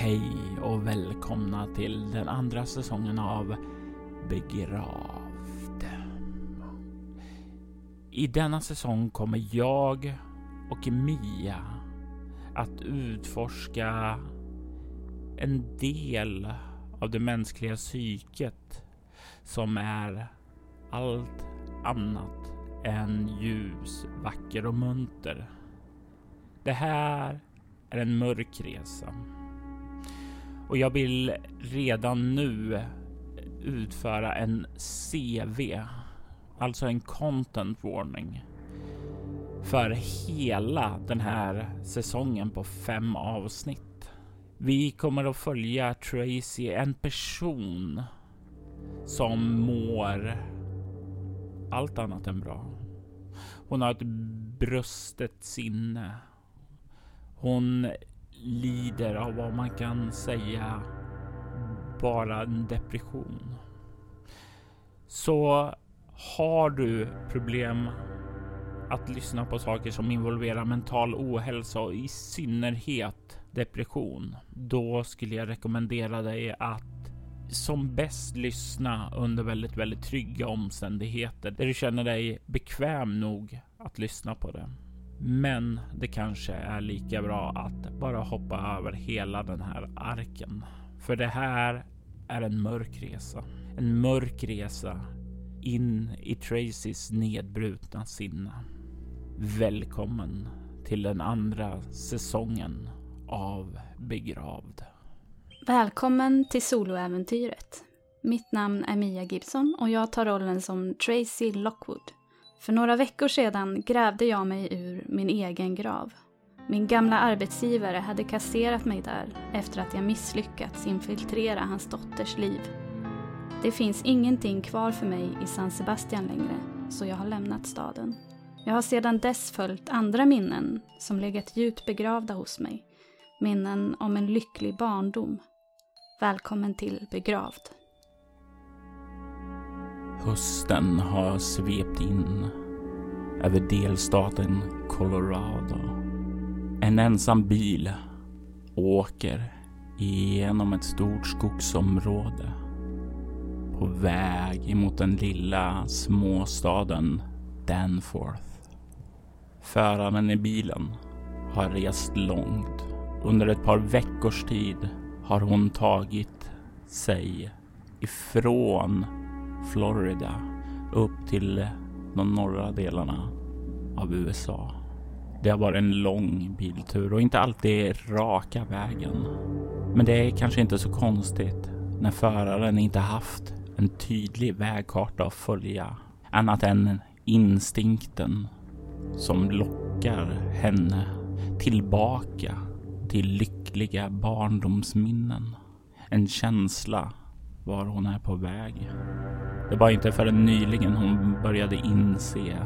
Hej och välkomna till den andra säsongen av Begravd. I denna säsong kommer jag och Mia att utforska en del av det mänskliga psyket som är allt annat än ljus, vacker och munter. Det här är en mörk resa. Och jag vill redan nu utföra en CV, alltså en content warning för hela den här säsongen på fem avsnitt. Vi kommer att följa Tracy, en person som mår allt annat än bra. Hon har ett brustet sinne. Hon lider av vad man kan säga bara en depression. Så har du problem att lyssna på saker som involverar mental ohälsa och i synnerhet depression, då skulle jag rekommendera dig att som bäst lyssna under väldigt, väldigt trygga omständigheter där du känner dig bekväm nog att lyssna på det. Men det kanske är lika bra att bara hoppa över hela den här arken. För det här är en mörk resa. En mörk resa in i Tracys nedbrutna sinne. Välkommen till den andra säsongen av Begravd. Välkommen till soloäventyret. Mitt namn är Mia Gibson och jag tar rollen som Tracy Lockwood. För några veckor sedan grävde jag mig ur min egen grav. Min gamla arbetsgivare hade kasserat mig där efter att jag misslyckats infiltrera hans dotters liv. Det finns ingenting kvar för mig i San Sebastian längre, så jag har lämnat staden. Jag har sedan dess följt andra minnen som legat djupt begravda hos mig. Minnen om en lycklig barndom. Välkommen till Begravd. Hösten har svept in över delstaten Colorado. En ensam bil åker genom ett stort skogsområde på väg emot den lilla småstaden Danforth. Föraren i bilen har rest långt. Under ett par veckors tid har hon tagit sig ifrån Florida upp till de norra delarna av USA. Det har varit en lång biltur och inte alltid raka vägen. Men det är kanske inte så konstigt när föraren inte haft en tydlig vägkarta att följa annat än instinkten som lockar henne tillbaka till lyckliga barndomsminnen. En känsla var hon är på väg. Det var inte förrän nyligen hon började inse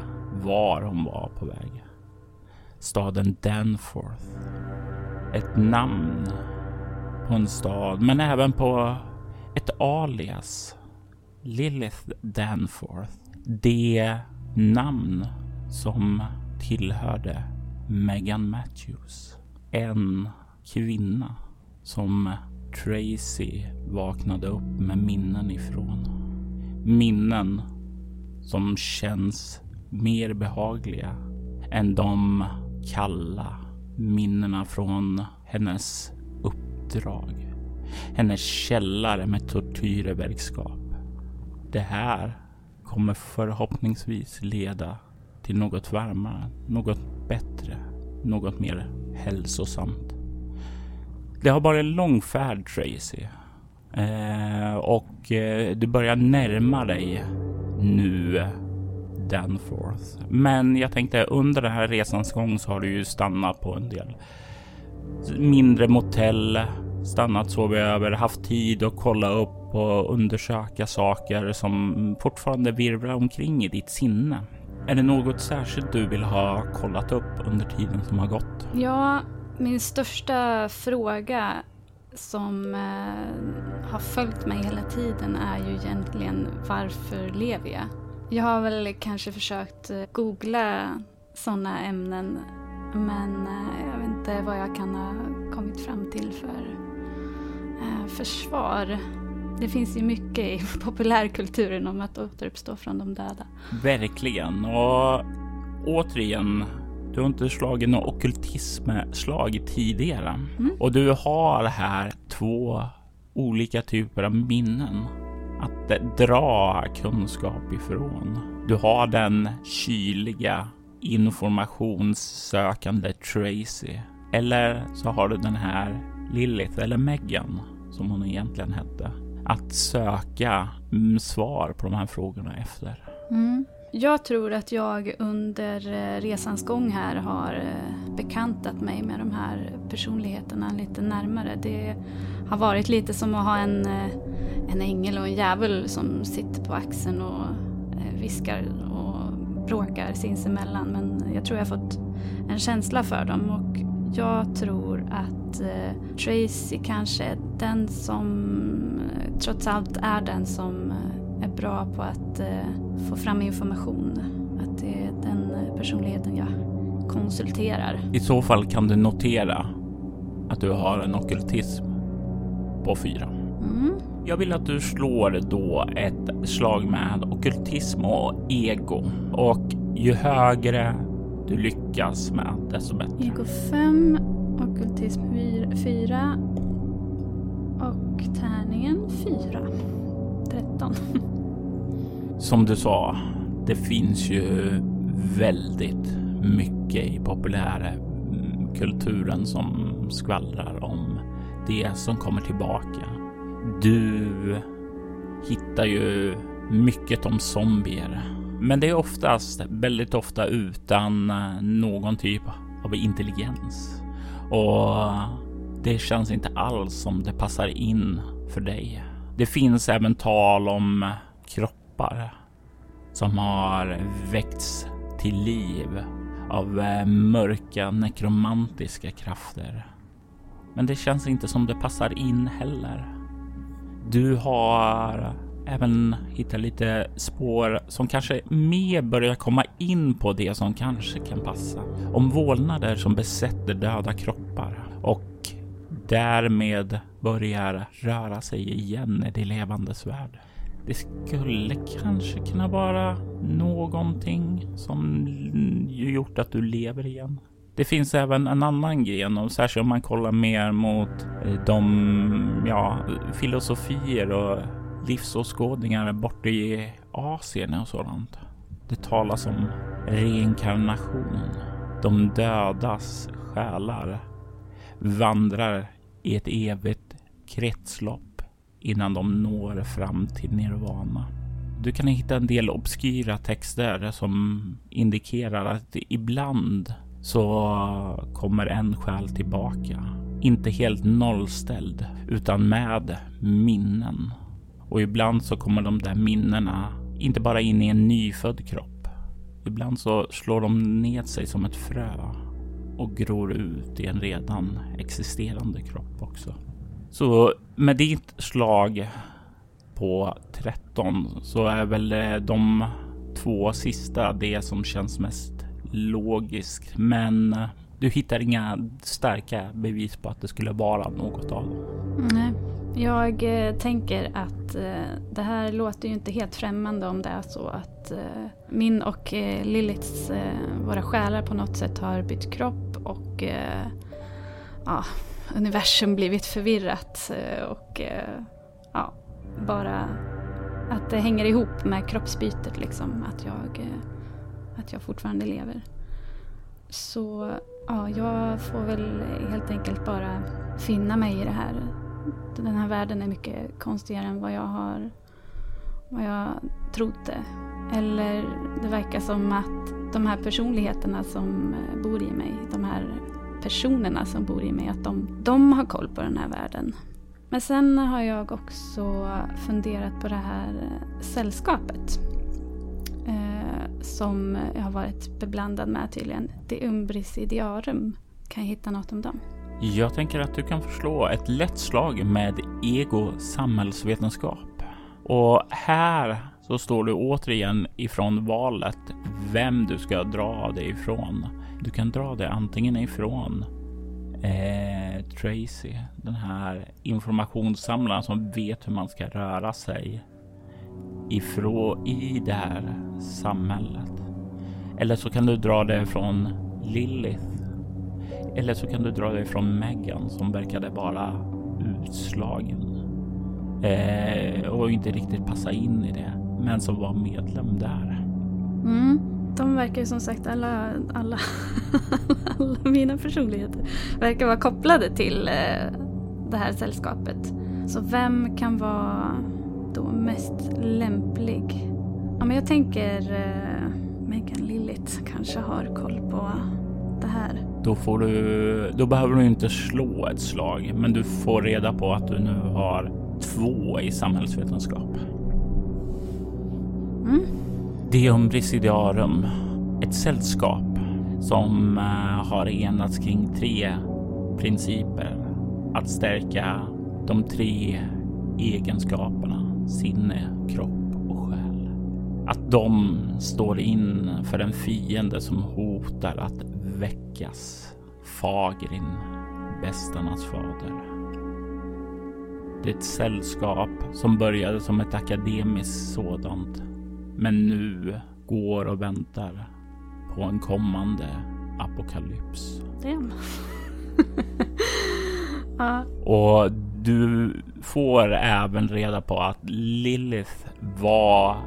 var hon var på väg. Staden Danforth. Ett namn på en stad, men även på ett alias. Lilith Danforth. Det namn som tillhörde Megan Matthews. En kvinna som Tracy vaknade upp med minnen ifrån. Minnen som känns mer behagliga än de kalla minnena från hennes uppdrag. Hennes källare med tortyrverkskap. Det här kommer förhoppningsvis leda till något varmare, något bättre, något mer hälsosamt. Det har varit en lång färd Tracy. Eh, och eh, du börjar närma dig nu Danforth. Men jag tänkte under den här resans gång så har du ju stannat på en del mindre motell, stannat, sovit över, haft tid att kolla upp och undersöka saker som fortfarande virvlar omkring i ditt sinne. Är det något särskilt du vill ha kollat upp under tiden som har gått? Ja, min största fråga som eh, har följt mig hela tiden är ju egentligen varför lever jag? Jag har väl kanske försökt eh, googla sådana ämnen men eh, jag vet inte vad jag kan ha kommit fram till för Eh, försvar. Det finns ju mycket i populärkulturen om att återuppstå från de döda. Verkligen. Och återigen, du har inte slagit något ockultismslag tidigare. Mm. Och du har här två olika typer av minnen att dra kunskap ifrån. Du har den kyliga informationssökande Tracy. Eller så har du den här Lilith eller Megan som hon egentligen hette. Att söka svar på de här frågorna efter. Mm. Jag tror att jag under eh, resans gång här har eh, bekantat mig med de här personligheterna lite närmare. Det har varit lite som att ha en, eh, en ängel och en djävul som sitter på axeln och viskar och bråkar sinsemellan. Men jag tror jag har fått en känsla för dem och jag tror att Tracy kanske är den som trots allt är den som är bra på att eh, få fram information. Att det är den personligheten jag konsulterar. I så fall kan du notera att du har en okultism på fyra. Mm. Jag vill att du slår då ett slag med okultism och ego och ju högre du lyckas med desto bättre. Ego 5, okultism 4 och tärningen 4. 13. Som du sa, det finns ju väldigt mycket i populärkulturen mm, som skvallrar om det som kommer tillbaka. Du hittar ju mycket om zombier, men det är oftast, väldigt ofta utan eh, någon typ av intelligens. Och det känns inte alls som det passar in för dig. Det finns även tal om kroppar som har väckts till liv av eh, mörka nekromantiska krafter. Men det känns inte som det passar in heller. Du har även hittat lite spår som kanske mer börjar komma in på det som kanske kan passa. Om vålnader som besätter döda kroppar och därmed börjar röra sig igen i det levandes värld. Det skulle kanske kunna vara någonting som gjort att du lever igen. Det finns även en annan gren och särskilt om man kollar mer mot eh, de ja, filosofier och livsåskådningar borta i Asien och sådant. Det talas om reinkarnation. De dödas själar vandrar i ett evigt kretslopp innan de når fram till nirvana. Du kan hitta en del obskyra texter som indikerar att ibland så kommer en själ tillbaka. Inte helt nollställd utan med minnen. Och ibland så kommer de där minnena inte bara in i en nyfödd kropp. Ibland så slår de ned sig som ett frö och gror ut i en redan existerande kropp också. Så med ditt slag på 13 så är väl de två sista det som känns mest logiskt. Men du hittar inga starka bevis på att det skulle vara något av dem. Nej, jag eh, tänker att eh, det här låter ju inte helt främmande om det är så att eh, min och eh, Liliths, eh, våra själar på något sätt har bytt kropp och eh, ja, universum blivit förvirrat eh, och eh, ja, bara att det hänger ihop med kroppsbytet liksom, att jag, eh, att jag fortfarande lever. Så ja, jag får väl helt enkelt bara finna mig i det här. Den här världen är mycket konstigare än vad jag har vad jag trodde. Eller det verkar som att de här personligheterna som bor i mig, de här personerna som bor i mig, att de, de har koll på den här världen. Men sen har jag också funderat på det här eh, sällskapet. Eh, som jag har varit beblandad med tydligen. Det Umbris Idearum. Kan jag hitta något om dem? Jag tänker att du kan förslå ett lätt slag med ego samhällsvetenskap. Och här så står du återigen ifrån valet vem du ska dra dig ifrån. Du kan dra det antingen ifrån eh, Tracy, den här informationssamlaren som vet hur man ska röra sig ifrån i det här samhället. Eller så kan du dra det från Lilith. Eller så kan du dra det från Megan som verkade vara utslagen eh, och inte riktigt passa in i det, men som var medlem där. Mm. De verkar ju som sagt alla, alla, alla mina personligheter verkar vara kopplade till eh, det här sällskapet. Så vem kan vara då mest lämplig? Ja, men jag tänker eh, Megan Lillit kanske har koll på det här. Då, får du, då behöver du inte slå ett slag, men du får reda på att du nu har två i samhällsvetenskap. Mm. Deum Residiarum, ett sällskap som eh, har enats kring tre principer. Att stärka de tre egenskaperna sinne, kropp och själ. Att de står in för en fiende som hotar att väckas. Fagrin, bästarnas fader. Det är ett sällskap som började som ett akademiskt sådant, men nu går och väntar på en kommande apokalyps. Damn. ja. Och du får även reda på att Lilith var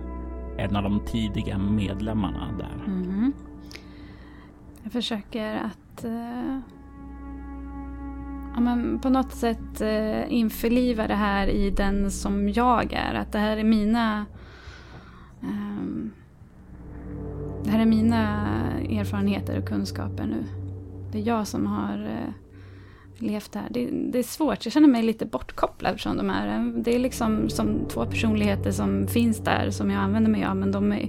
en av de tidiga medlemmarna där. Mhm. Jag försöker att eh, ja, men på något sätt eh, införliva det här i den som jag är. Att det här är mina Ehm, det här är mina erfarenheter och kunskaper nu. Det är jag som har eh, levt här. Det, det är svårt, jag känner mig lite bortkopplad från de här. Eh, det är liksom som två personligheter som finns där som jag använder mig av. Men de är,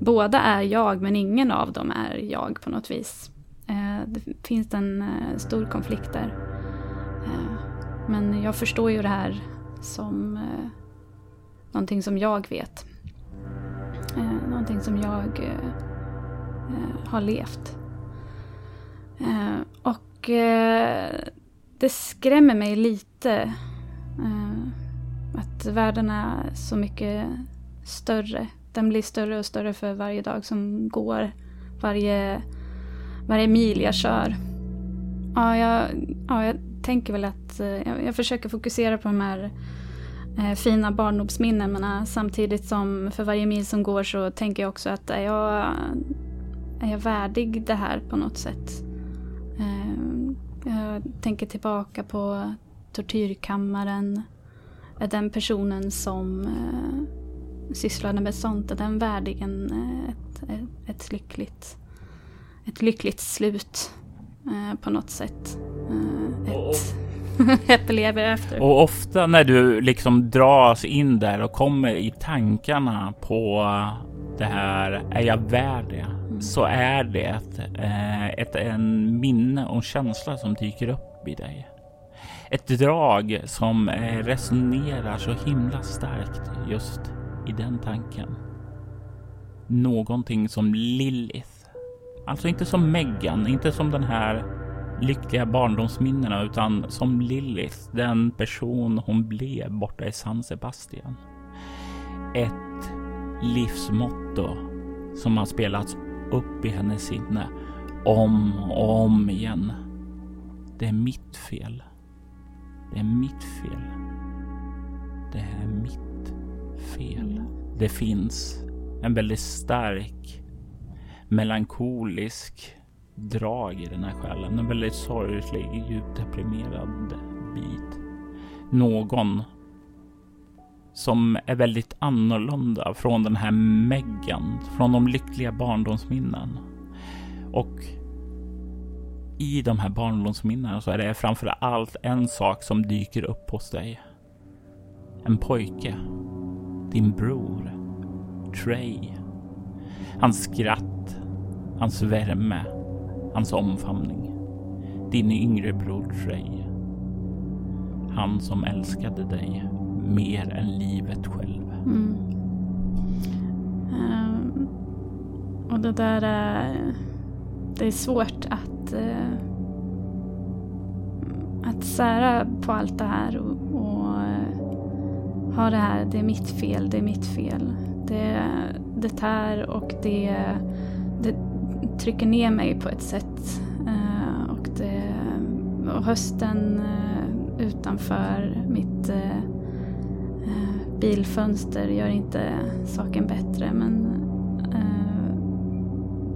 båda är jag men ingen av dem är jag på något vis. Eh, det finns en stor konflikt där. Men jag förstår ju det här som någonting som jag vet. Eh, någonting som jag eh, eh, har levt. Eh, och eh, det skrämmer mig lite eh, att världen är så mycket större. Den blir större och större för varje dag som går. Varje, varje mil jag kör. Ja, jag, ja, jag tänker väl att eh, jag, jag försöker fokusera på de här eh, fina barndomsminnena samtidigt som för varje mil som går så tänker jag också att är jag, är jag värdig det här på något sätt? Eh, jag tänker tillbaka på tortyrkammaren. Är den personen som eh, sysslade med sånt, är den värdig en, eh, ett, ett, lyckligt, ett lyckligt slut eh, på något sätt? Eh, ett happy ever after. Och ofta när du liksom dras in där och kommer i tankarna på det här, är jag värd det? Så är det ett, eh, ett, en minne och känsla som dyker upp i dig. Ett drag som eh, resonerar så himla starkt just i den tanken. Någonting som Lilith, alltså inte som Megan, inte som den här lyckliga barndomsminnena utan som Lilith, den person hon blev borta i San Sebastian. Ett livsmotto som har spelats upp i hennes sinne om och om igen. Det är mitt fel. Det är mitt fel. Det är mitt fel. Det finns en väldigt stark melankolisk drag i den här själen. En väldigt sorglig, djupt deprimerad bit. Någon som är väldigt annorlunda från den här Megan, från de lyckliga barndomsminnen. Och i de här barndomsminnena så är det framför allt en sak som dyker upp hos dig. En pojke. Din bror. Trey. Hans skratt. Hans värme. Hans omfamning. Din yngre bror Frey. Han som älskade dig mer än livet själv. Mm. Um, och det där är... Det är svårt att... Uh, att sära på allt det här och, och eh, ha det här, det är mitt fel, det är mitt fel. Det, det tär och det, det trycker ner mig på ett sätt. Eh, och, det, och hösten eh, utanför mitt eh, bilfönster gör inte saken bättre men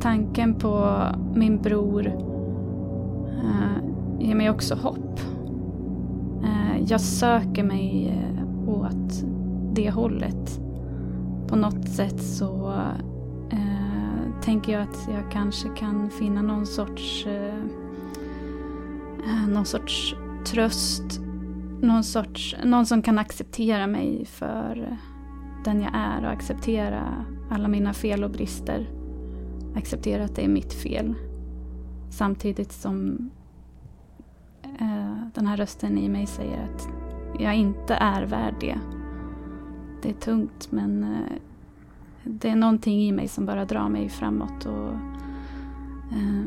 tanken på min bror ger mig också hopp. jag söker mig åt det hållet. På något sätt så tänker jag att jag kanske kan finna någon sorts, eh, eh, någon sorts tröst. Någon, sorts, någon som kan acceptera mig för den jag är och acceptera alla mina fel och brister. Acceptera att det är mitt fel. Samtidigt som eh, den här rösten i mig säger att jag inte är värd det. Det är tungt men eh, det är någonting i mig som bara drar mig framåt. Och, eh,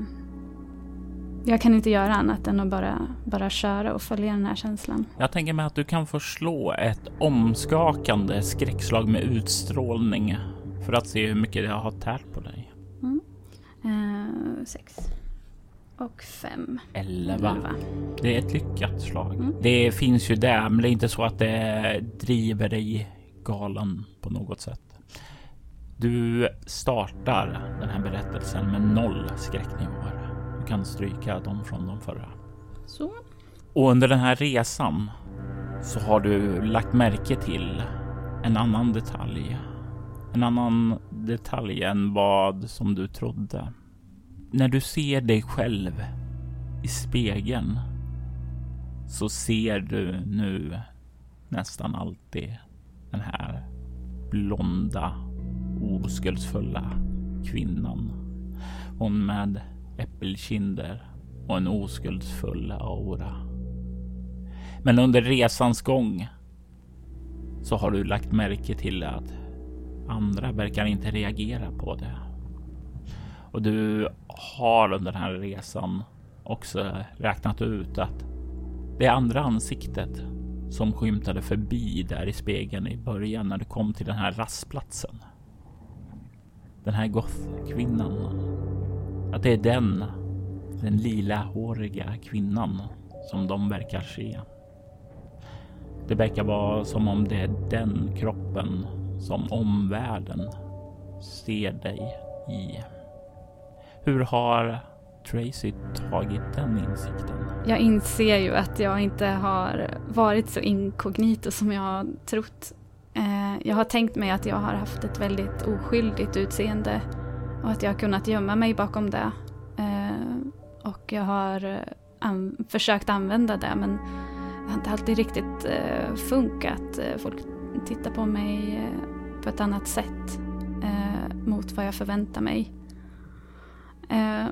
jag kan inte göra annat än att bara, bara köra och följa den här känslan. Jag tänker mig att du kan få slå ett omskakande skräckslag med utstrålning för att se hur mycket det har tärt på dig. Mm. Eh, sex och fem. Elva. Det är ett lyckat slag. Mm. Det finns ju där, men det är inte så att det driver dig galen på något sätt. Du startar den här berättelsen med noll skräcknivåer. Du kan stryka dem från de förra. Så. Och under den här resan så har du lagt märke till en annan detalj. En annan detalj än vad som du trodde. När du ser dig själv i spegeln så ser du nu nästan alltid den här blonda, oskuldsfulla kvinnan. Hon med äppelkinder och en oskuldsfull aura. Men under resans gång så har du lagt märke till att andra verkar inte reagera på det. Och du har under den här resan också räknat ut att det andra ansiktet som skymtade förbi där i spegeln i början när du kom till den här rastplatsen. Den här gothkvinnan. Att det är den, den lila håriga kvinnan som de verkar se. Det verkar vara som om det är den kroppen som omvärlden ser dig i. Hur har Tracy tagit den insikten? Jag inser ju att jag inte har varit så inkognito som jag har trott. Eh, jag har tänkt mig att jag har haft ett väldigt oskyldigt utseende och att jag har kunnat gömma mig bakom det. Eh, och jag har eh, an försökt använda det men det har inte alltid riktigt eh, funkat. Folk tittar på mig på ett annat sätt mot vad jag förväntar mig. Eh,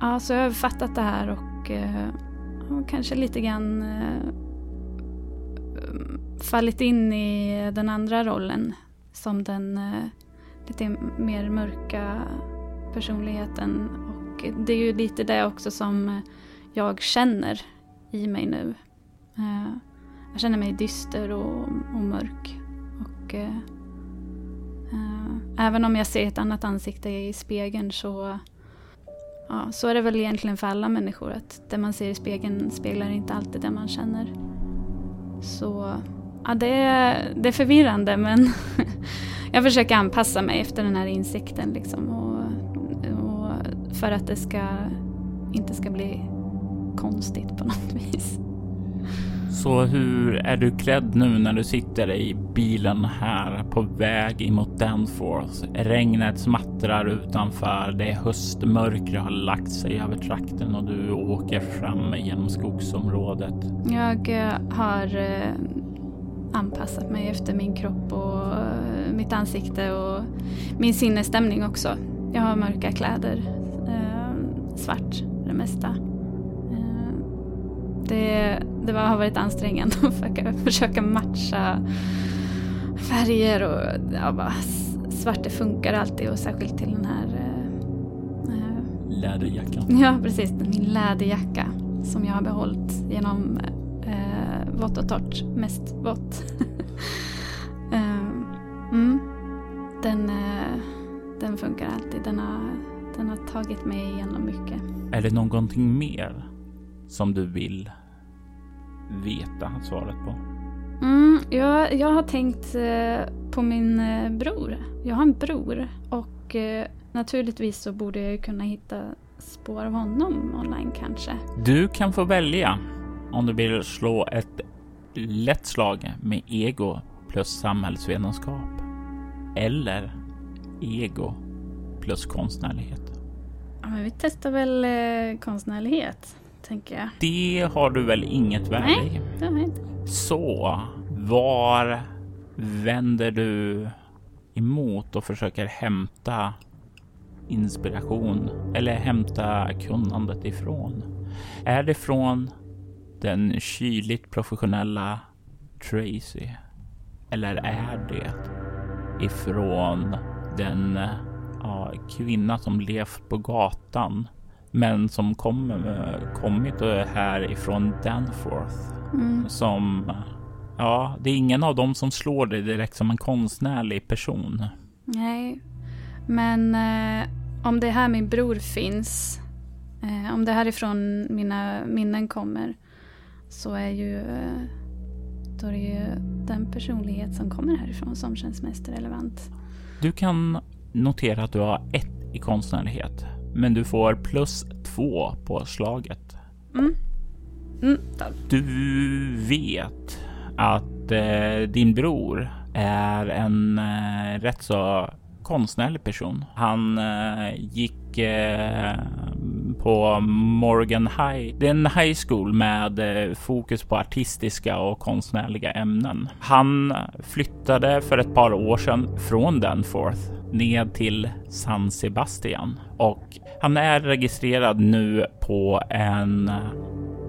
ja, så jag har fattat det här och, eh, och kanske lite grann eh, fallit in i den andra rollen som den eh, lite mer mörka personligheten. Och det är ju lite det också som eh, jag känner i mig nu. Eh, jag känner mig dyster och, och mörk. Och, eh, även om jag ser ett annat ansikte i spegeln så Ja, så är det väl egentligen för alla människor att det man ser i spegeln speglar inte alltid det man känner. Så ja, det, är, det är förvirrande men jag försöker anpassa mig efter den här insikten liksom och, och för att det ska, inte ska bli konstigt på något vis. Så hur är du klädd nu när du sitter i bilen här på väg emot Danforth? Regnet smattrar utanför. Det är höstmörker har lagt sig över trakten och du åker fram genom skogsområdet. Jag eh, har eh, anpassat mig efter min kropp och eh, mitt ansikte och min sinnesstämning också. Jag har mörka kläder, svart det mesta. Det, det var, har varit ansträngande att försöka matcha färger och ja, bara, svart det funkar alltid och särskilt till den här läderjackan. Ja precis, min läderjacka som jag har behållit genom vått och torrt. Mest vått. uh, mm. Den, uh, den funkar alltid. Den har, den har tagit mig igenom mycket. Är det någonting mer som du vill veta svaret på? Mm, jag, jag har tänkt uh, på min bror. Jag har en bror och naturligtvis så borde jag kunna hitta spår av honom online kanske. Du kan få välja om du vill slå ett lätt slag med ego plus samhällsvetenskap. Eller ego plus konstnärlighet. Ja, men vi testar väl eh, konstnärlighet, tänker jag. Det har du väl inget värde Nej, i? det har jag inte. Så, var vänder du emot och försöker hämta inspiration eller hämta kunnandet ifrån? Är det från den kyligt professionella Tracy? Eller är det ifrån den ja, kvinna som levt på gatan men som kom, kommit härifrån Danforth? Mm. Som, ja, det är ingen av dem som slår dig direkt som en konstnärlig person. Nej, men eh, om det är här min bror finns, eh, om det härifrån mina minnen kommer, så är ju, eh, då är det ju den personlighet som kommer härifrån som känns mest relevant. Du kan notera att du har ett i konstnärlighet, men du får plus två på slaget. Mm. Mm, du vet att eh, din bror är en eh, rätt så konstnärlig person. Han eh, gick eh, på Morgan High. Det är en high school med eh, fokus på artistiska och konstnärliga ämnen. Han flyttade för ett par år sedan från Danforth ned till San Sebastian och han är registrerad nu på en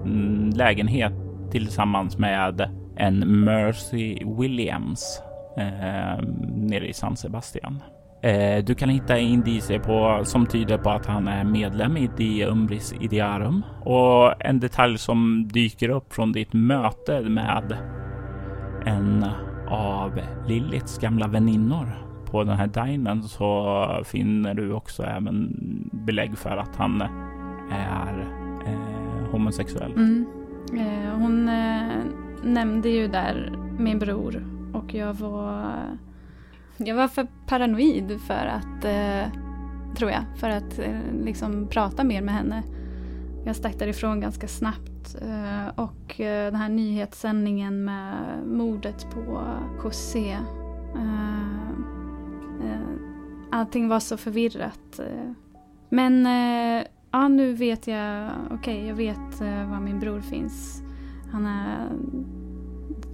mm, lägenhet tillsammans med en Mercy Williams eh, nere i San Sebastian. Eh, du kan hitta indicier på, som tyder på att han är medlem i Die Umbris Idearum. Och en detalj som dyker upp från ditt möte med en av Liliths gamla väninnor på den här dinen så finner du också även belägg för att han är eh, homosexuell. Mm. Eh, hon eh, nämnde ju där min bror och jag var jag var för paranoid för att, eh, tror jag, för att eh, liksom prata mer med henne. Jag stack därifrån ganska snabbt eh, och eh, den här nyhetssändningen med mordet på José. Eh, eh, allting var så förvirrat. Eh. Men eh, ja, nu vet jag, okej, okay, jag vet eh, var min bror finns. Han är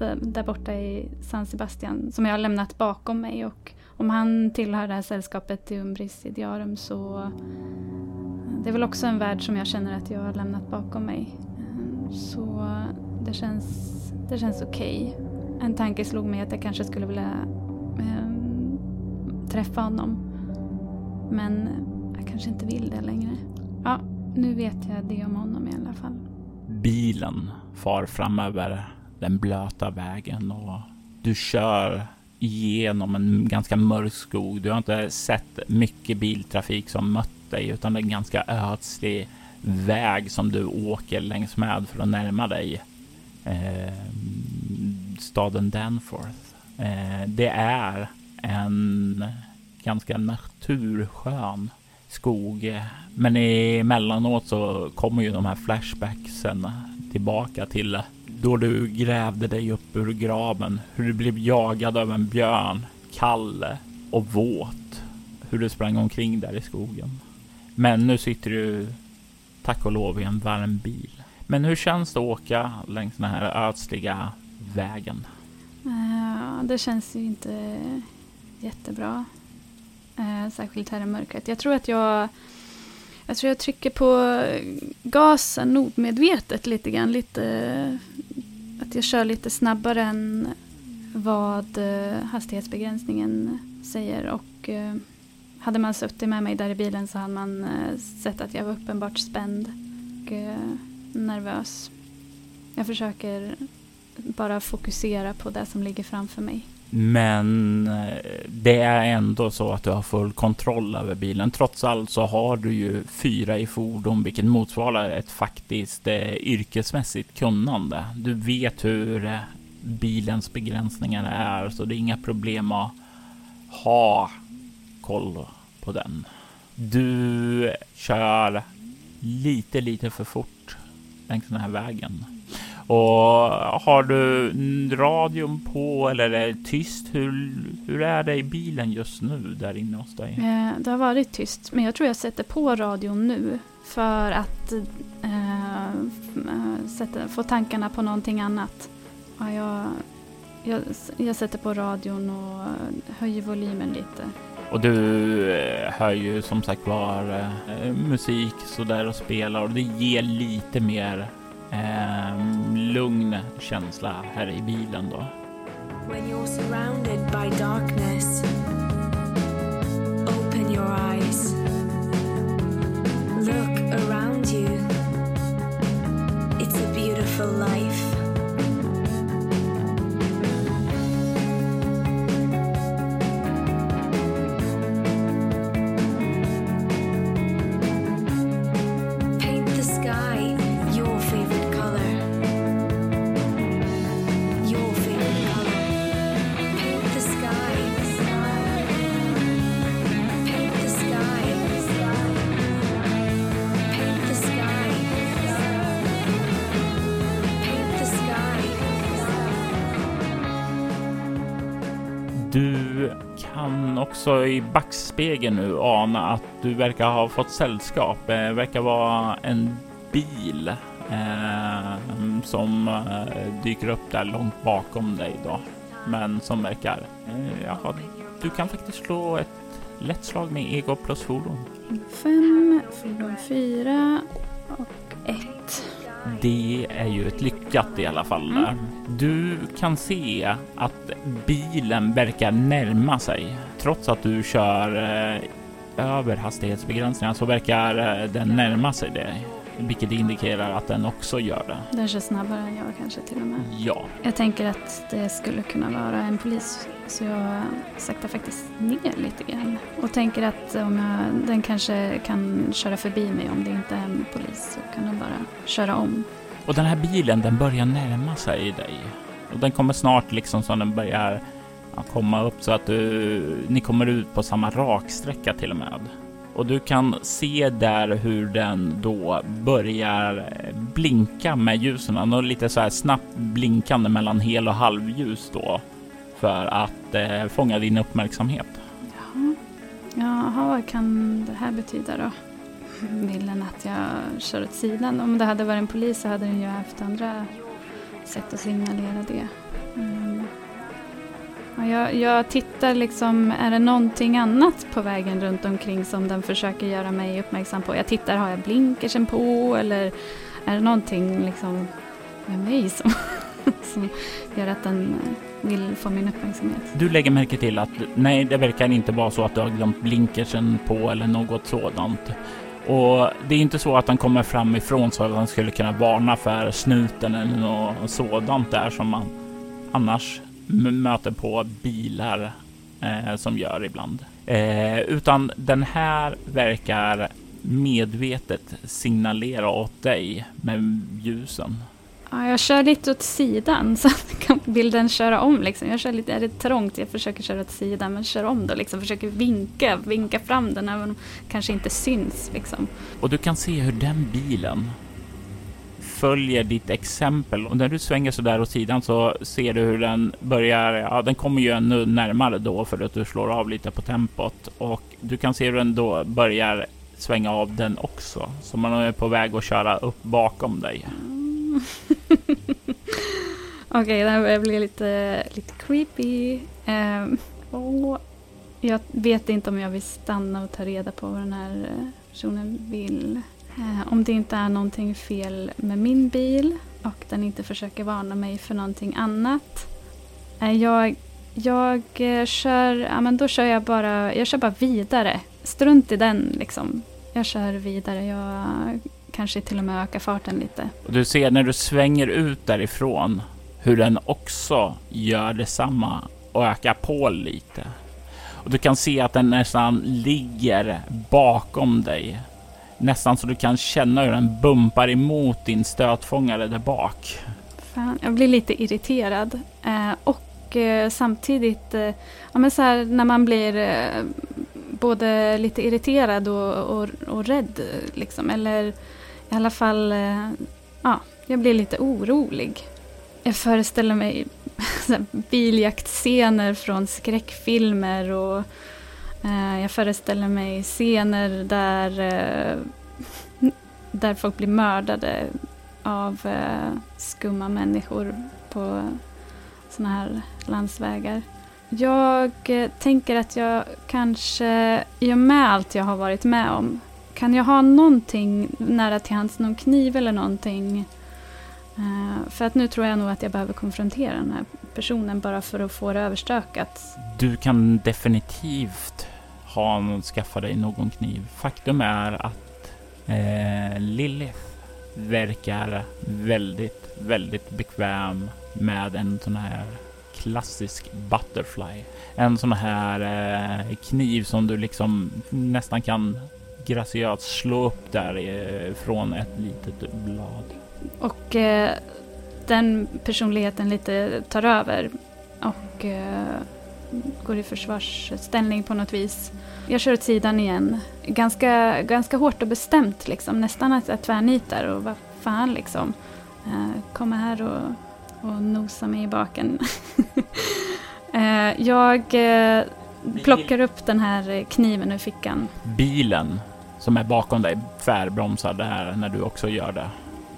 Eh, där borta i San Sebastian som jag har lämnat bakom mig. Och om han tillhör det här sällskapet i Umbris Idiarum så eh, det är väl också en värld som jag känner att jag har lämnat bakom mig. Eh, så det känns, det känns okej. Okay. En tanke slog mig att jag kanske skulle vilja eh, träffa honom. Men jag kanske inte vill det längre. Ja, nu vet jag det om honom i alla fall. Bilen far framöver den blöta vägen och du kör genom en ganska mörk skog. Du har inte sett mycket biltrafik som mött dig utan det är en ganska ödslig väg som du åker längs med för att närma dig eh, staden Danforth. Eh, det är en ganska naturskön skog, men emellanåt så kommer ju de här flashbacksen tillbaka till då du grävde dig upp ur graven, hur du blev jagad av en björn, kall och våt, hur du sprang omkring där i skogen. Men nu sitter du, tack och lov, i en varm bil. Men hur känns det att åka längs den här ödsliga vägen? Uh, det känns ju inte jättebra. Uh, särskilt här i mörkret. Jag tror att jag jag tror jag trycker på eh, gasen omedvetet lite grann. Lite, eh, att jag kör lite snabbare än vad eh, hastighetsbegränsningen säger. Och hade man suttit med mig där i bilen så hade man sett att jag var uppenbart spänd och nervös. Jag försöker bara fokusera på det som ligger framför mig. Men eh, det är ändå så att du har full kontroll över bilen. Trots allt så har du ju fyra i fordon, vilket motsvarar ett faktiskt eh, yrkesmässigt kunnande. Du vet hur eh, bilens begränsningar är, så det är inga problem att ha koll på den. Du kör lite, lite för fort längs den här vägen. Och har du radion på eller är det tyst? Hur, hur är det i bilen just nu där inne hos dig? Eh, det har varit tyst, men jag tror jag sätter på radion nu för att eh, sätta, få tankarna på någonting annat. Ja, jag, jag, jag sätter på radion och höjer volymen lite. Och du eh, hör ju som sagt var eh, musik sådär och spelar och det ger lite mer eh, lugn känsla här i bilen då. Backspegeln nu ana att du verkar ha fått sällskap. Det verkar vara en bil eh, som eh, dyker upp där långt bakom dig då. Men som verkar... Eh, jaha, du kan faktiskt slå ett lätt slag med ego plus fordon. Fem, fordon fyra och ett. Det är ju ett lyckat i alla fall. Mm. Du kan se att bilen verkar närma sig. Trots att du kör eh, över hastighetsbegränsningar så verkar eh, den närma sig dig. Vilket indikerar att den också gör det. Den kör snabbare än jag kanske till och med. Ja. Jag tänker att det skulle kunna vara en polis så jag saktar faktiskt ner lite grann. Och tänker att om jag, den kanske kan köra förbi mig om det inte är en polis så kan den bara köra om. Och den här bilen den börjar närma sig dig. Och den kommer snart liksom så den börjar komma upp så att du, ni kommer ut på samma raksträcka till och med. Och du kan se där hur den då börjar blinka med ljusen och lite så här snabbt blinkande mellan hel och halvljus då för att eh, fånga din uppmärksamhet. Jaha. Jaha, vad kan det här betyda då? Vill den att jag kör åt sidan? Om det hade varit en polis så hade den ju haft andra sätt att signalera det. Mm. Jag, jag, tittar liksom, är det någonting annat på vägen runt omkring som den försöker göra mig uppmärksam på? Jag tittar, har jag blinkersen på eller är det någonting liksom med mig som, som gör att den vill få min uppmärksamhet? Du lägger märke till att nej, det verkar inte vara så att du har glömt blinkersen på eller något sådant. Och det är inte så att den kommer framifrån så att den skulle kunna varna för snuten eller något sådant där som man annars möter på bilar eh, som gör ibland. Eh, utan den här verkar medvetet signalera åt dig med ljusen. Ja, jag kör lite åt sidan så kan bilden köra om. Liksom. Jag kör lite, är det trångt, jag försöker köra åt sidan men kör om då. Liksom. Försöker vinka, vinka fram den även om den kanske inte syns. Liksom. Och du kan se hur den bilen följer ditt exempel och när du svänger så där åt sidan så ser du hur den börjar. Ja, den kommer ju ännu närmare då för att du slår av lite på tempot och du kan se hur den då börjar svänga av den också. Så man är på väg att köra upp bakom dig. Mm. Okej, okay, det här börjar bli lite, lite creepy. Ehm, um, och jag vet inte om jag vill stanna och ta reda på vad den här eh, personen vill. Eh, om det inte är någonting fel med min bil och den inte försöker varna mig för någonting annat. Eh, jag, jag eh, kör, ja men då kör jag bara, jag kör bara vidare. Strunt i den liksom. Jag kör vidare. Jag kanske till och med ökar farten lite. Och du ser när du svänger ut därifrån hur den också gör detsamma och ökar på lite. Och du kan se att den nästan ligger bakom dig. Nästan så du kan känna hur den bumpar emot din stötfångare där bak. Fan, jag blir lite irriterad. Eh, och eh, samtidigt, eh, ja, men så här, när man blir eh, både lite irriterad och, och, och rädd, liksom, eller i alla fall, eh, ja, jag blir lite orolig. Jag föreställer mig biljaktscener från skräckfilmer och eh, Eh, jag föreställer mig scener där, eh, där folk blir mördade av eh, skumma människor på sådana här landsvägar. Jag tänker att jag kanske, i och med allt jag har varit med om, kan jag ha någonting nära till hands, någon kniv eller någonting? För att nu tror jag nog att jag behöver konfrontera den här personen bara för att få det överstökat. Du kan definitivt ha skaffa dig någon kniv. Faktum är att eh, Lilith verkar väldigt, väldigt bekväm med en sån här klassisk butterfly. En sån här eh, kniv som du liksom nästan kan graciöst slå upp där eh, från ett litet blad. Och eh, den personligheten lite tar över och eh, går i försvarsställning på något vis. Jag kör åt sidan igen. Ganska, ganska hårt och bestämt liksom. Nästan att jag tvärnitar och vad fan liksom. Eh, kommer här och, och nosa mig i baken. eh, jag eh, plockar upp den här kniven ur fickan. Bilen som är bakom dig tvärbromsar det här när du också gör det.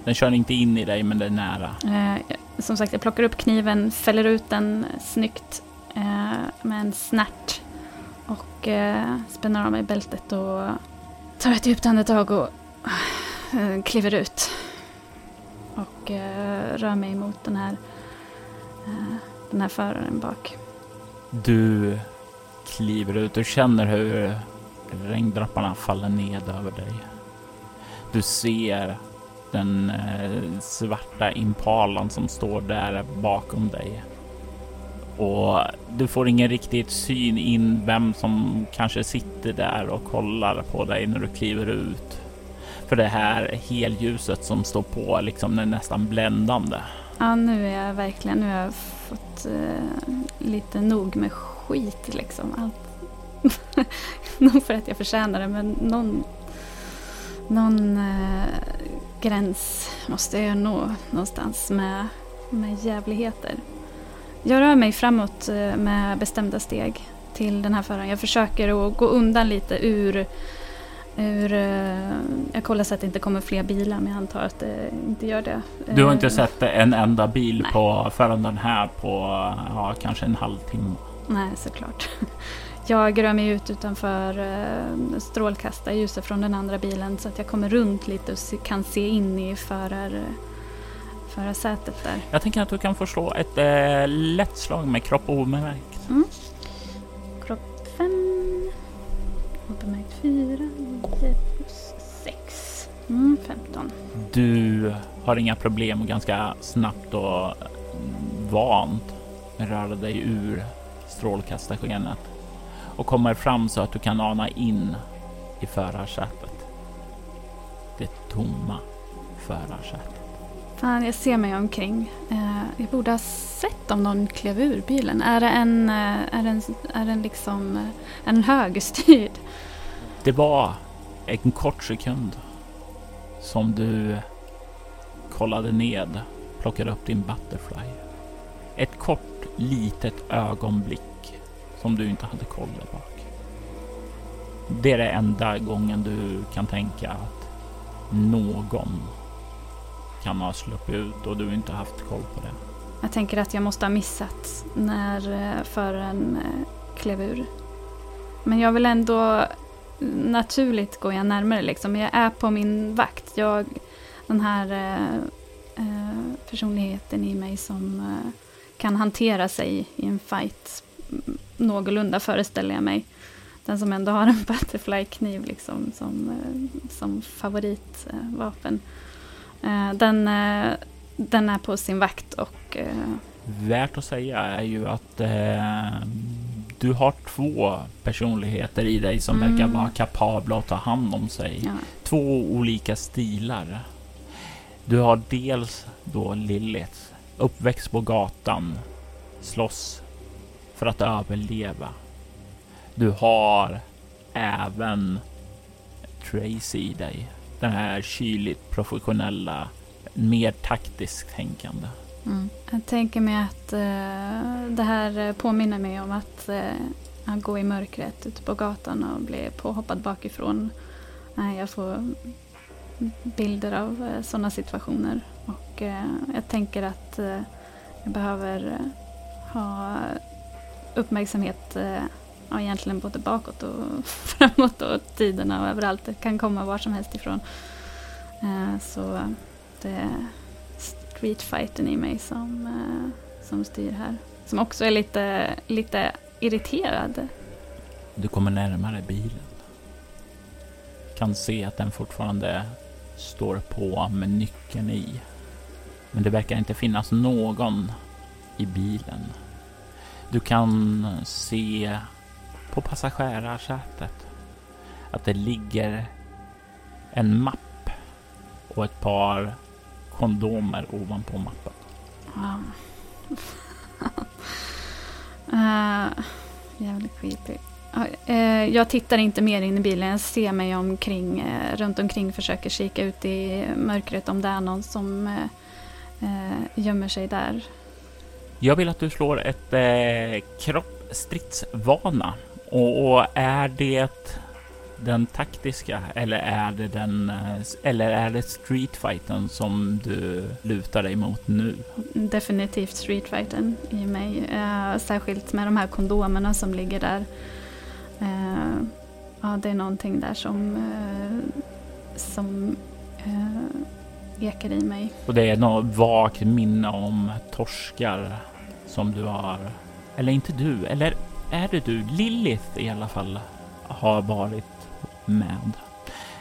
Den kör inte in i dig men det är nära. Eh, som sagt, jag plockar upp kniven, fäller ut den snyggt eh, med en snärt och eh, spänner av mig bältet och tar ett djupt andetag och eh, kliver ut. Och eh, rör mig mot den här, eh, den här föraren bak. Du kliver ut och känner hur regndropparna faller ned över dig. Du ser den eh, svarta impalan som står där bakom dig. Och du får ingen riktigt syn in vem som kanske sitter där och kollar på dig när du kliver ut. För det här helljuset som står på liksom är nästan bländande. Ja, nu är jag verkligen, nu har jag fått eh, lite nog med skit liksom. Allt. Nog för att jag förtjänar det, men någon, någon eh, gräns måste jag nå någonstans med, med jävligheter. Jag rör mig framåt eh, med bestämda steg till den här föraren. Jag försöker att gå undan lite ur Ur, eh, jag kollar så att det inte kommer fler bilar men jag antar att det inte gör det. Du har inte eh, sett en enda bil Nej. på förrän den här på ja, kanske en halvtimme? Nej, såklart. Jag rör mig ut utanför uh, strålkastarljuset från den andra bilen så att jag kommer runt lite och kan se in i förar, förarsätet där. Jag tänker att du kan få slå ett uh, lätt slag med kropp obemärkt. Mm. Kropp 5. Obemärkt 4. 9 plus 6. Mm, 15. Du har inga problem och ganska snabbt och vant röra dig ur strålkastarskenet och kommer fram så att du kan ana in i förarsätet. Det tomma förarsätet. Fan, jag ser mig omkring. Eh, jag borde ha sett om någon klev ur bilen. Är det en, eh, är den, är den liksom eh, en högerstyrd? Det var en kort sekund som du kollade ned, plockade upp din Butterfly. Ett kort litet ögonblick som du inte hade koll bak. Det är det enda gången du kan tänka att någon kan ha sluppit ut och du inte haft koll på det. Jag tänker att jag måste ha missat när eh, föraren eh, klev ur. Men jag vill ändå naturligt gå jag närmare liksom. Jag är på min vakt. Jag, den här eh, eh personligheten i mig som eh, kan hantera sig i en fight någorlunda föreställer jag mig. Den som ändå har en butterfly-kniv liksom, som, eh, som favoritvapen. Eh, den, eh, den är på sin vakt och... Värt att säga är ju att eh, du har två personligheter i dig som mm. verkar vara kapabla att ta hand om sig. Ja. Två olika stilar. Du har dels då Lilith, uppväxt på gatan, slåss för att överleva. Du har även Tracy i dig. Den här kyligt professionella, mer taktiskt tänkande. Mm. Jag tänker mig att uh, det här påminner mig om att uh, gå i mörkret ute på gatan och bli påhoppad bakifrån. Uh, jag får bilder av uh, sådana situationer. Och jag tänker att jag behöver ha uppmärksamhet eh, ja, egentligen både bakåt och framåt och tiderna och överallt. Det kan komma var som helst ifrån. Eh, så det är streetfighten i mig som, eh, som styr här. Som också är lite, lite irriterad. Du kommer närmare bilen. Kan se att den fortfarande står på med nyckeln i. Men det verkar inte finnas någon i bilen. Du kan se på passagerarsätet att det ligger en mapp och ett par kondomer ovanpå mappen. Wow. uh, jävligt creepy. Uh, jag tittar inte mer in i bilen. Jag ser mig omkring, uh, runt omkring, försöker kika ut i mörkret om det är någon som uh, gömmer sig där. Jag vill att du slår ett eh, kroppsstridsvana. Och, och är det den taktiska eller är det den eh, eller är det streetfighten som du lutar dig mot nu? Definitivt streetfighten i mig. Eh, särskilt med de här kondomerna som ligger där. Eh, ja, det är någonting där som, eh, som eh, ekar i mig. Och det är något vagt minne om torskar som du har, eller inte du, eller är det du? Lilith i alla fall har varit med.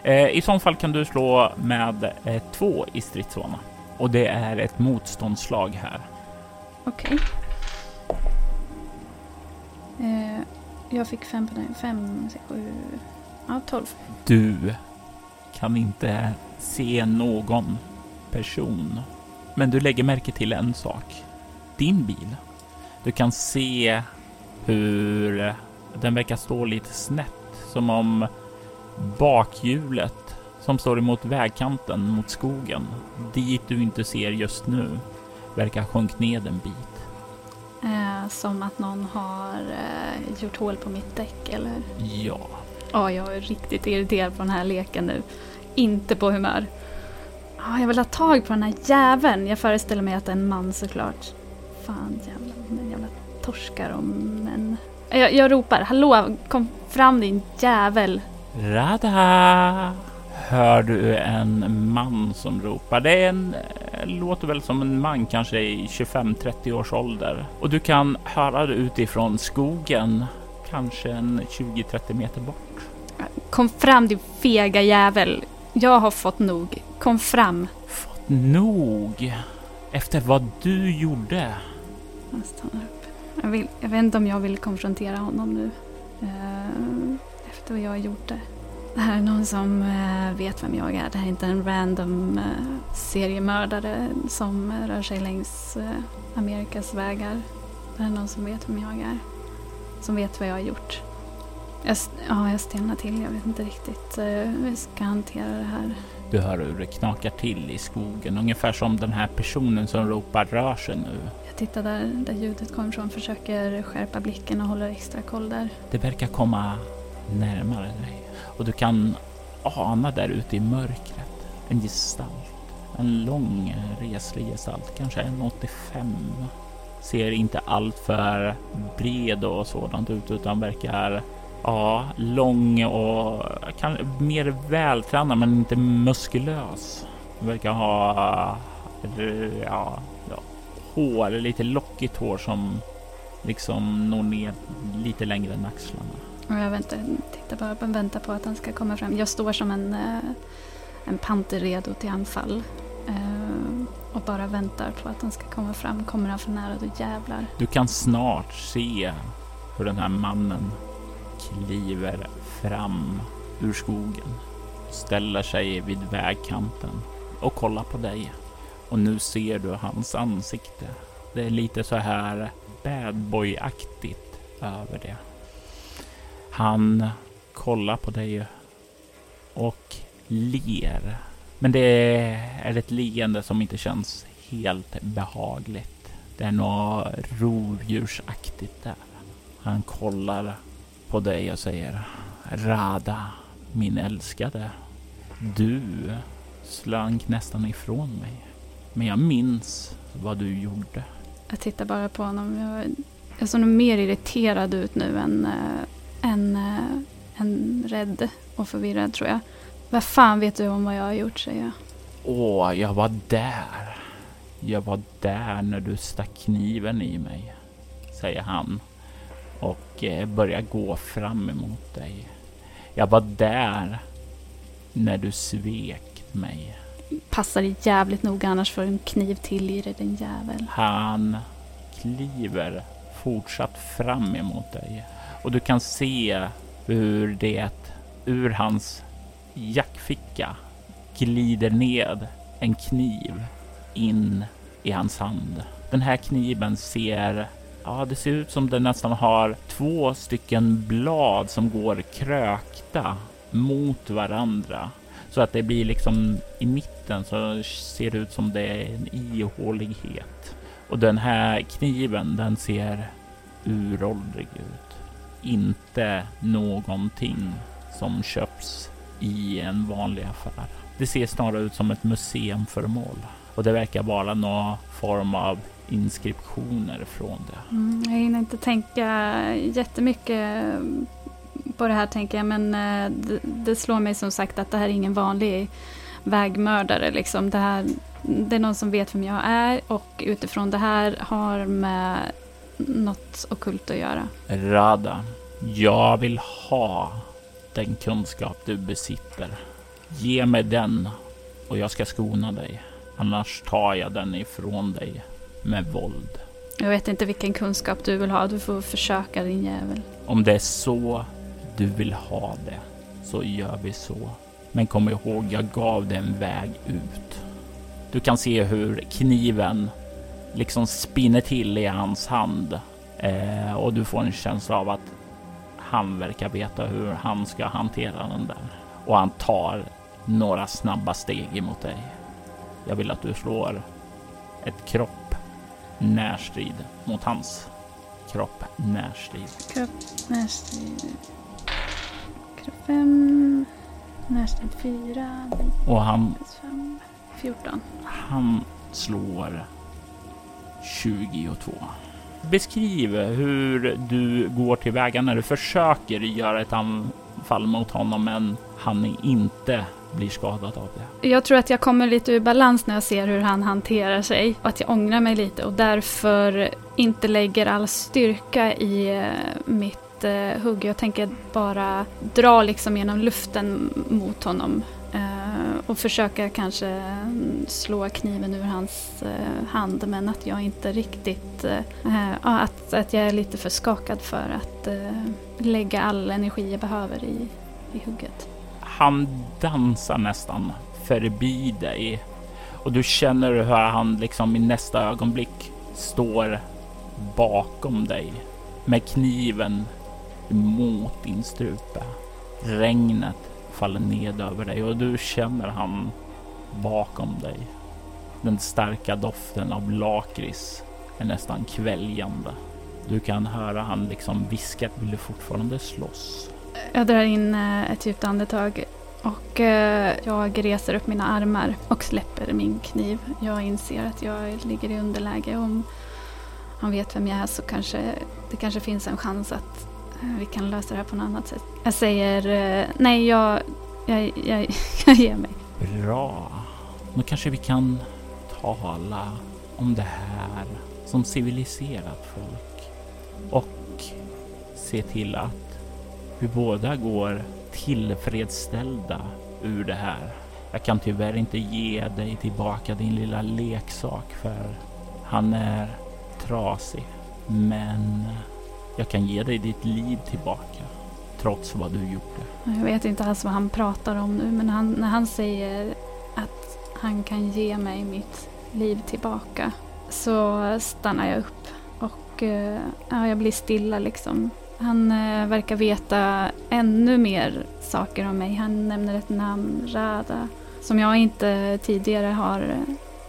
Eh, I så fall kan du slå med eh, två i stridsvana och det är ett motståndslag här. Okej. Okay. Eh, jag fick fem på den. Fem, sju, ja tolv. Du kan inte se någon person, men du lägger märke till en sak. Din bil. Du kan se hur den verkar stå lite snett, som om bakhjulet som står emot vägkanten mot skogen, dit du inte ser just nu, verkar ha sjunkit ned en bit. Eh, som att någon har eh, gjort hål på mitt däck, eller? Ja. Ja, jag är riktigt irriterad på den här leken nu. Inte på humör. Ja, jag vill ha tag på den här jäveln. Jag föreställer mig att det är en man såklart. Fan, jävla, jävla torskar om män. Jag, jag ropar, hallå, kom fram din jävel. Rada! Hör du en man som ropar. Det är en, eh, låter väl som en man kanske i 25-30 års ålder. Och du kan höra det utifrån skogen, kanske en 20-30 meter bort. Kom fram din fega jävel. Jag har fått nog. Kom fram. Fått nog? Efter vad du gjorde? Jag stannar upp. Jag, vill, jag vet inte om jag vill konfrontera honom nu. Uh, efter vad jag har gjort det. Det här är någon som uh, vet vem jag är. Det här är inte en random uh, seriemördare som rör sig längs Amerikas vägar. Det här är någon som vet vem jag är. Som vet vad jag har gjort. Jag, ja, jag stelnar till. Jag vet inte riktigt hur jag ska hantera det här. Du hör hur det knakar till i skogen, ungefär som den här personen som ropar rör sig nu. Jag tittar där, där ljudet kommer ifrån, försöker skärpa blicken och håller extra koll där. Det verkar komma närmare dig och du kan ana där ute i mörkret en gestalt. En lång reslig gestalt, kanske 1,85. Ser inte alltför bred och sådant ut utan verkar Ja, lång och kan, mer vältränad men inte muskulös. Verkar ha ja, ja, hår, lite lockigt hår som liksom når ner lite längre än axlarna. Och jag väntar, tittar bara på, väntar på att han ska komma fram. Jag står som en, eh, en panter redo till anfall. Eh, och bara väntar på att den ska komma fram. Kommer han för nära då jävlar. Du kan snart se hur den här mannen kliver fram ur skogen, ställer sig vid vägkanten och kollar på dig. Och nu ser du hans ansikte. Det är lite så här badboy-aktigt över det. Han kollar på dig och ler. Men det är ett leende som inte känns helt behagligt. Det är något rovdjursaktigt där. Han kollar på dig och säger Rada, min älskade. Du slank nästan ifrån mig. Men jag minns vad du gjorde. Jag tittar bara på honom. Jag, jag ser nog mer irriterad ut nu än, äh, än, äh, än rädd och förvirrad tror jag. Vad fan vet du om vad jag har gjort, säger jag. Åh, jag var där. Jag var där när du stack kniven i mig, säger han och eh, börjar gå fram emot dig. Jag var där när du svek mig. Passar jävligt noga annars får en kniv till i dig din jävel. Han kliver fortsatt fram emot dig och du kan se hur det ur hans jackficka glider ned en kniv in i hans hand. Den här kniven ser Ja, det ser ut som den nästan har två stycken blad som går krökta mot varandra så att det blir liksom i mitten så ser det ut som det är en ihålighet. Och den här kniven, den ser uråldrig ut. Inte någonting som köps i en vanlig affär. Det ser snarare ut som ett museumföremål och det verkar vara någon form av inskriptioner från det. Mm, jag hinner inte tänka jättemycket på det här tänker jag, men eh, det, det, slår mig som sagt att det här är ingen vanlig vägmördare. Liksom. Det, här, det är någon som vet vem jag är och utifrån det här har med något okult att göra. Rada, jag vill ha den kunskap du besitter. Ge mig den och jag ska skona dig. Annars tar jag den ifrån dig med våld. Jag vet inte vilken kunskap du vill ha. Du får försöka din jävel. Om det är så du vill ha det så gör vi så. Men kom ihåg, jag gav dig en väg ut. Du kan se hur kniven liksom spinner till i hans hand eh, och du får en känsla av att han verkar veta hur han ska hantera den där och han tar några snabba steg emot dig. Jag vill att du slår ett kropp närstrid mot hans kropp närstrid. Kropp närstrid. Kropp 5. Närstrid 4. Och han... 5, 14. Han slår 22. Beskriv hur du går tillväga när du försöker göra ett anfall mot honom men han inte blir skadad av det. Jag tror att jag kommer lite ur balans när jag ser hur han hanterar sig och att jag ångrar mig lite och därför inte lägger all styrka i eh, mitt eh, hugg. Jag tänker bara dra liksom genom luften mot honom eh, och försöka kanske slå kniven ur hans eh, hand men att jag inte riktigt... Eh, att, att jag är lite för skakad för att eh, lägga all energi jag behöver i, i hugget. Han dansar nästan förbi dig och du känner hur han liksom i nästa ögonblick står bakom dig med kniven mot din strupe. Regnet faller ned över dig och du känner han bakom dig. Den starka doften av lakrits är nästan kväljande. Du kan höra han liksom viska, vill du fortfarande slåss? Jag drar in eh, ett djupt andetag och eh, jag reser upp mina armar och släpper min kniv. Jag inser att jag ligger i underläge. Om han vet vem jag är så kanske det kanske finns en chans att eh, vi kan lösa det här på något annat sätt. Jag säger nej, jag, jag, jag, jag ger mig. Bra. Då kanske vi kan tala om det här som civiliserat folk och se till att vi båda går tillfredsställda ur det här. Jag kan tyvärr inte ge dig tillbaka din lilla leksak för han är trasig. Men jag kan ge dig ditt liv tillbaka trots vad du gjorde. Jag vet inte alls vad han pratar om nu men han, när han säger att han kan ge mig mitt liv tillbaka så stannar jag upp och eh, ja, jag blir stilla liksom. Han eh, verkar veta ännu mer saker om mig. Han nämner ett namn, Rada, som jag inte tidigare har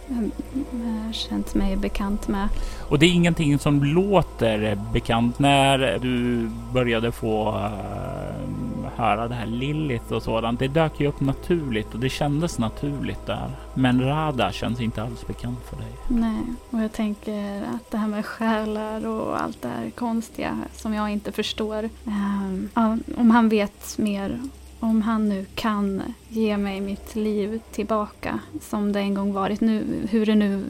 eh, känt mig bekant med. Och det är ingenting som låter bekant när du började få eh, höra det här Lilith och sådant. Det dök ju upp naturligt och det kändes naturligt där. Men Rada känns inte alls bekant för dig. Nej, och jag tänker att det här med själar och allt det här konstiga som jag inte förstår. Um, om han vet mer om han nu kan ge mig mitt liv tillbaka som det en gång varit nu, hur det nu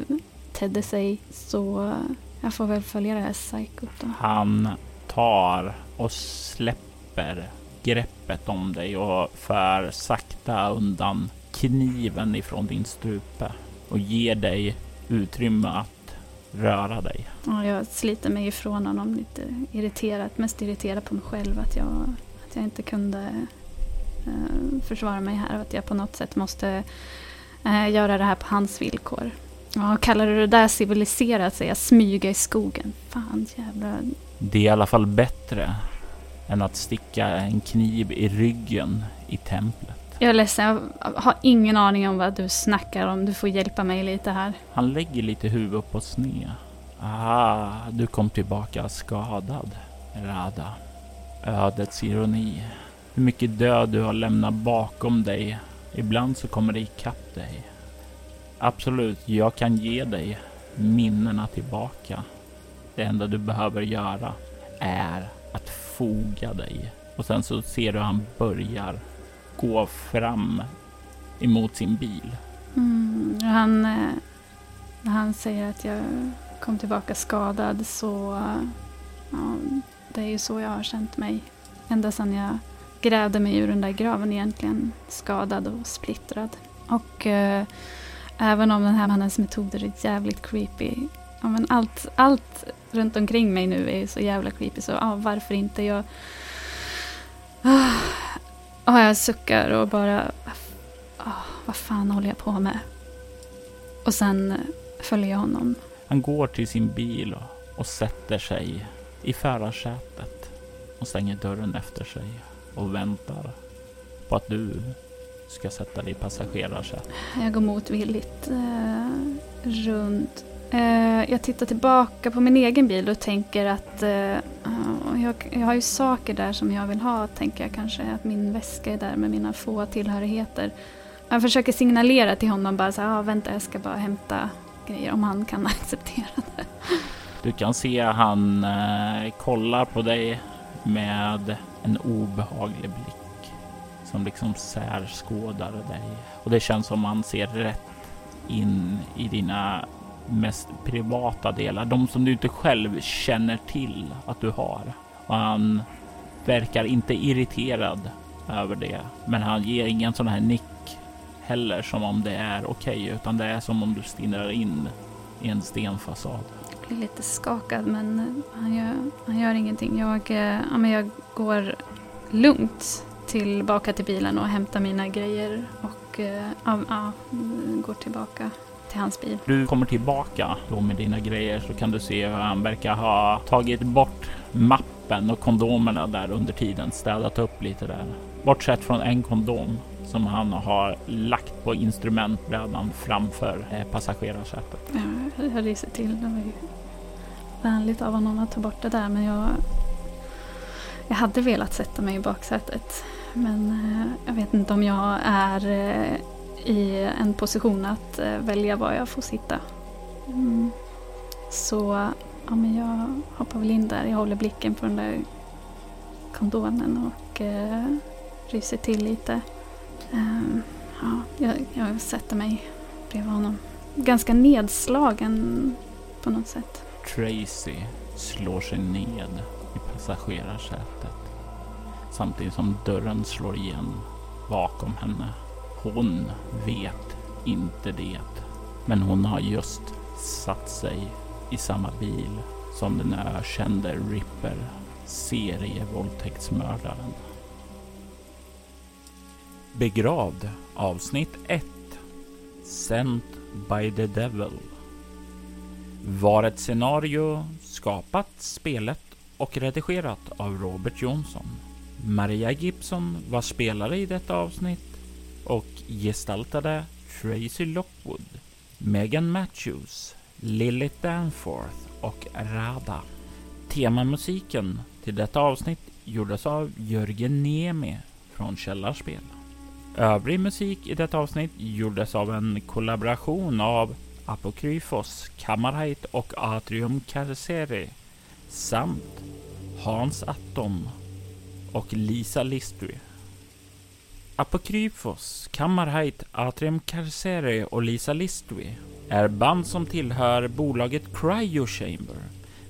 tedde sig, så jag får väl följa det här psykot då. Han tar och släpper greppet om dig och för sakta undan kniven ifrån din strupe och ger dig utrymme att röra dig. Ja, jag sliter mig ifrån honom lite irriterat, mest irriterad på mig själv att jag, att jag inte kunde eh, försvara mig här. Att jag på något sätt måste eh, göra det här på hans villkor. Ja, kallar du det där civiliserat säger jag smyga i skogen. Fan jävla... Det är i alla fall bättre än att sticka en kniv i ryggen i templet. Jag är ledsen, jag har ingen aning om vad du snackar om. Du får hjälpa mig lite här. Han lägger lite huvud på sned. Ah, du kom tillbaka skadad, Rada. Ödets ironi. Hur mycket död du har lämnat bakom dig. Ibland så kommer det ikapp dig. Absolut, jag kan ge dig minnena tillbaka. Det enda du behöver göra är att foga dig. Och sen så ser du han börjar gå fram emot sin bil. Mm, han, när han säger att jag kom tillbaka skadad så... Ja, det är ju så jag har känt mig. Ända sedan jag grävde mig ur den där graven egentligen. Skadad och splittrad. Och eh, även om den här mannens metoder är jävligt creepy. Ja, men allt, allt runt omkring mig nu är så jävla creepy så ja, varför inte jag... Ah, ah, jag suckar och bara... Ah, vad fan håller jag på med? Och sen följer jag honom. Han går till sin bil och, och sätter sig i förarsätet och stänger dörren efter sig och väntar på att du ska sätta dig i passagerarsätet. Jag går motvilligt eh, runt. Eh, jag tittar tillbaka på min egen bil och tänker att eh, jag, jag, har ju saker där som jag vill ha. Tänker jag kanske att min väska är där med mina få tillhörigheter. Jag försöker signalera till honom bara så här, ah, vänta jag ska bara hämta grejer om han kan acceptera det. Du kan se han eh, kollar på dig med en obehaglig blick som liksom särskådar dig och det känns som han ser rätt in i dina mest privata delar, de som du inte själv känner till att du har. Och han verkar inte irriterad över det, men han ger ingen sån här nick heller som om det är okej, okay, utan det är som om du stirrar in i en stenfasad. Jag blir lite skakad, men han gör, han gör ingenting. Jag, eh, ja, men jag går lugnt tillbaka till bilen och hämtar mina grejer och eh, ja, ja, går tillbaka till hans bil. Du kommer tillbaka då med dina grejer så kan du se hur han verkar ha tagit bort mappen och kondomerna där under tiden, städat upp lite där. Bortsett från en kondom som han har lagt på instrumentbrädan framför eh, passagerarsätet. Ja, jag ryser till. Det var ju vänligt av honom att ta bort det där men jag jag hade velat sätta mig i baksätet. Men eh, jag vet inte om jag är eh, i en position att eh, välja var jag får sitta. Mm. Så ja, men jag hoppar väl in där. Jag håller blicken på den där kondomen och eh, ryser till lite. Um, ja, jag, jag sätter mig bredvid honom. Ganska nedslagen på något sätt. Tracy slår sig ned i passagerarsätet samtidigt som dörren slår igen bakom henne. Hon vet inte det. Men hon har just satt sig i samma bil som den ökände Ripper, serievåldtäktsmördaren. Begravd avsnitt 1 Sent by the Devil var ett scenario skapat, spelet och redigerat av Robert Jonsson. Maria Gibson var spelare i detta avsnitt och gestaltade Tracy Lockwood, Megan Matthews, Lilith Danforth och Rada. Temamusiken till detta avsnitt gjordes av Jörgen Niemi från Källarspel. Övrig musik i detta avsnitt gjordes av en kollaboration av Apokryfos, Kammarheit och Atrium Carceri samt Hans Attom och Lisa Listry. Apokryfos, Kammarheit, Atrium Carceri och Lisa Listwi är band som tillhör bolaget Cryo Chamber.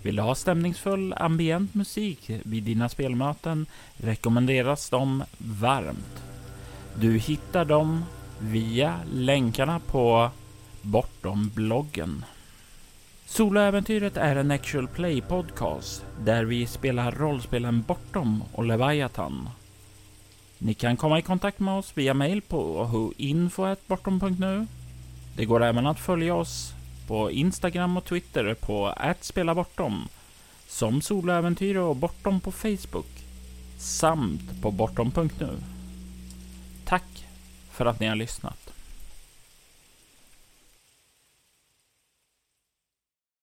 Vill du ha stämningsfull ambient musik vid dina spelmöten rekommenderas de varmt. Du hittar dem via länkarna på Bortom-bloggen. Soloäventyret är en actual play podcast där vi spelar rollspelen Bortom och Leviathan. Ni kan komma i kontakt med oss via mail på info.bortom.nu. Det går även att följa oss på Instagram och Twitter på @spelabortom som Soloäventyr och Bortom på Facebook samt på bortom.nu. Tack för att ni har lyssnat.